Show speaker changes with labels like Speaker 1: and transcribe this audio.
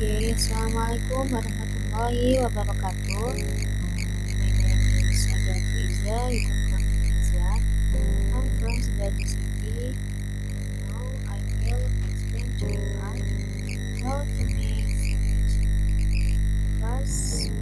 Speaker 1: Oke, Assalamualaikum warahmatullahi wabarakatuh. My name is Agar Fiza, you come from Indonesia. I'm from Sebagai City. Now I will explain to you how to make sandwich. First,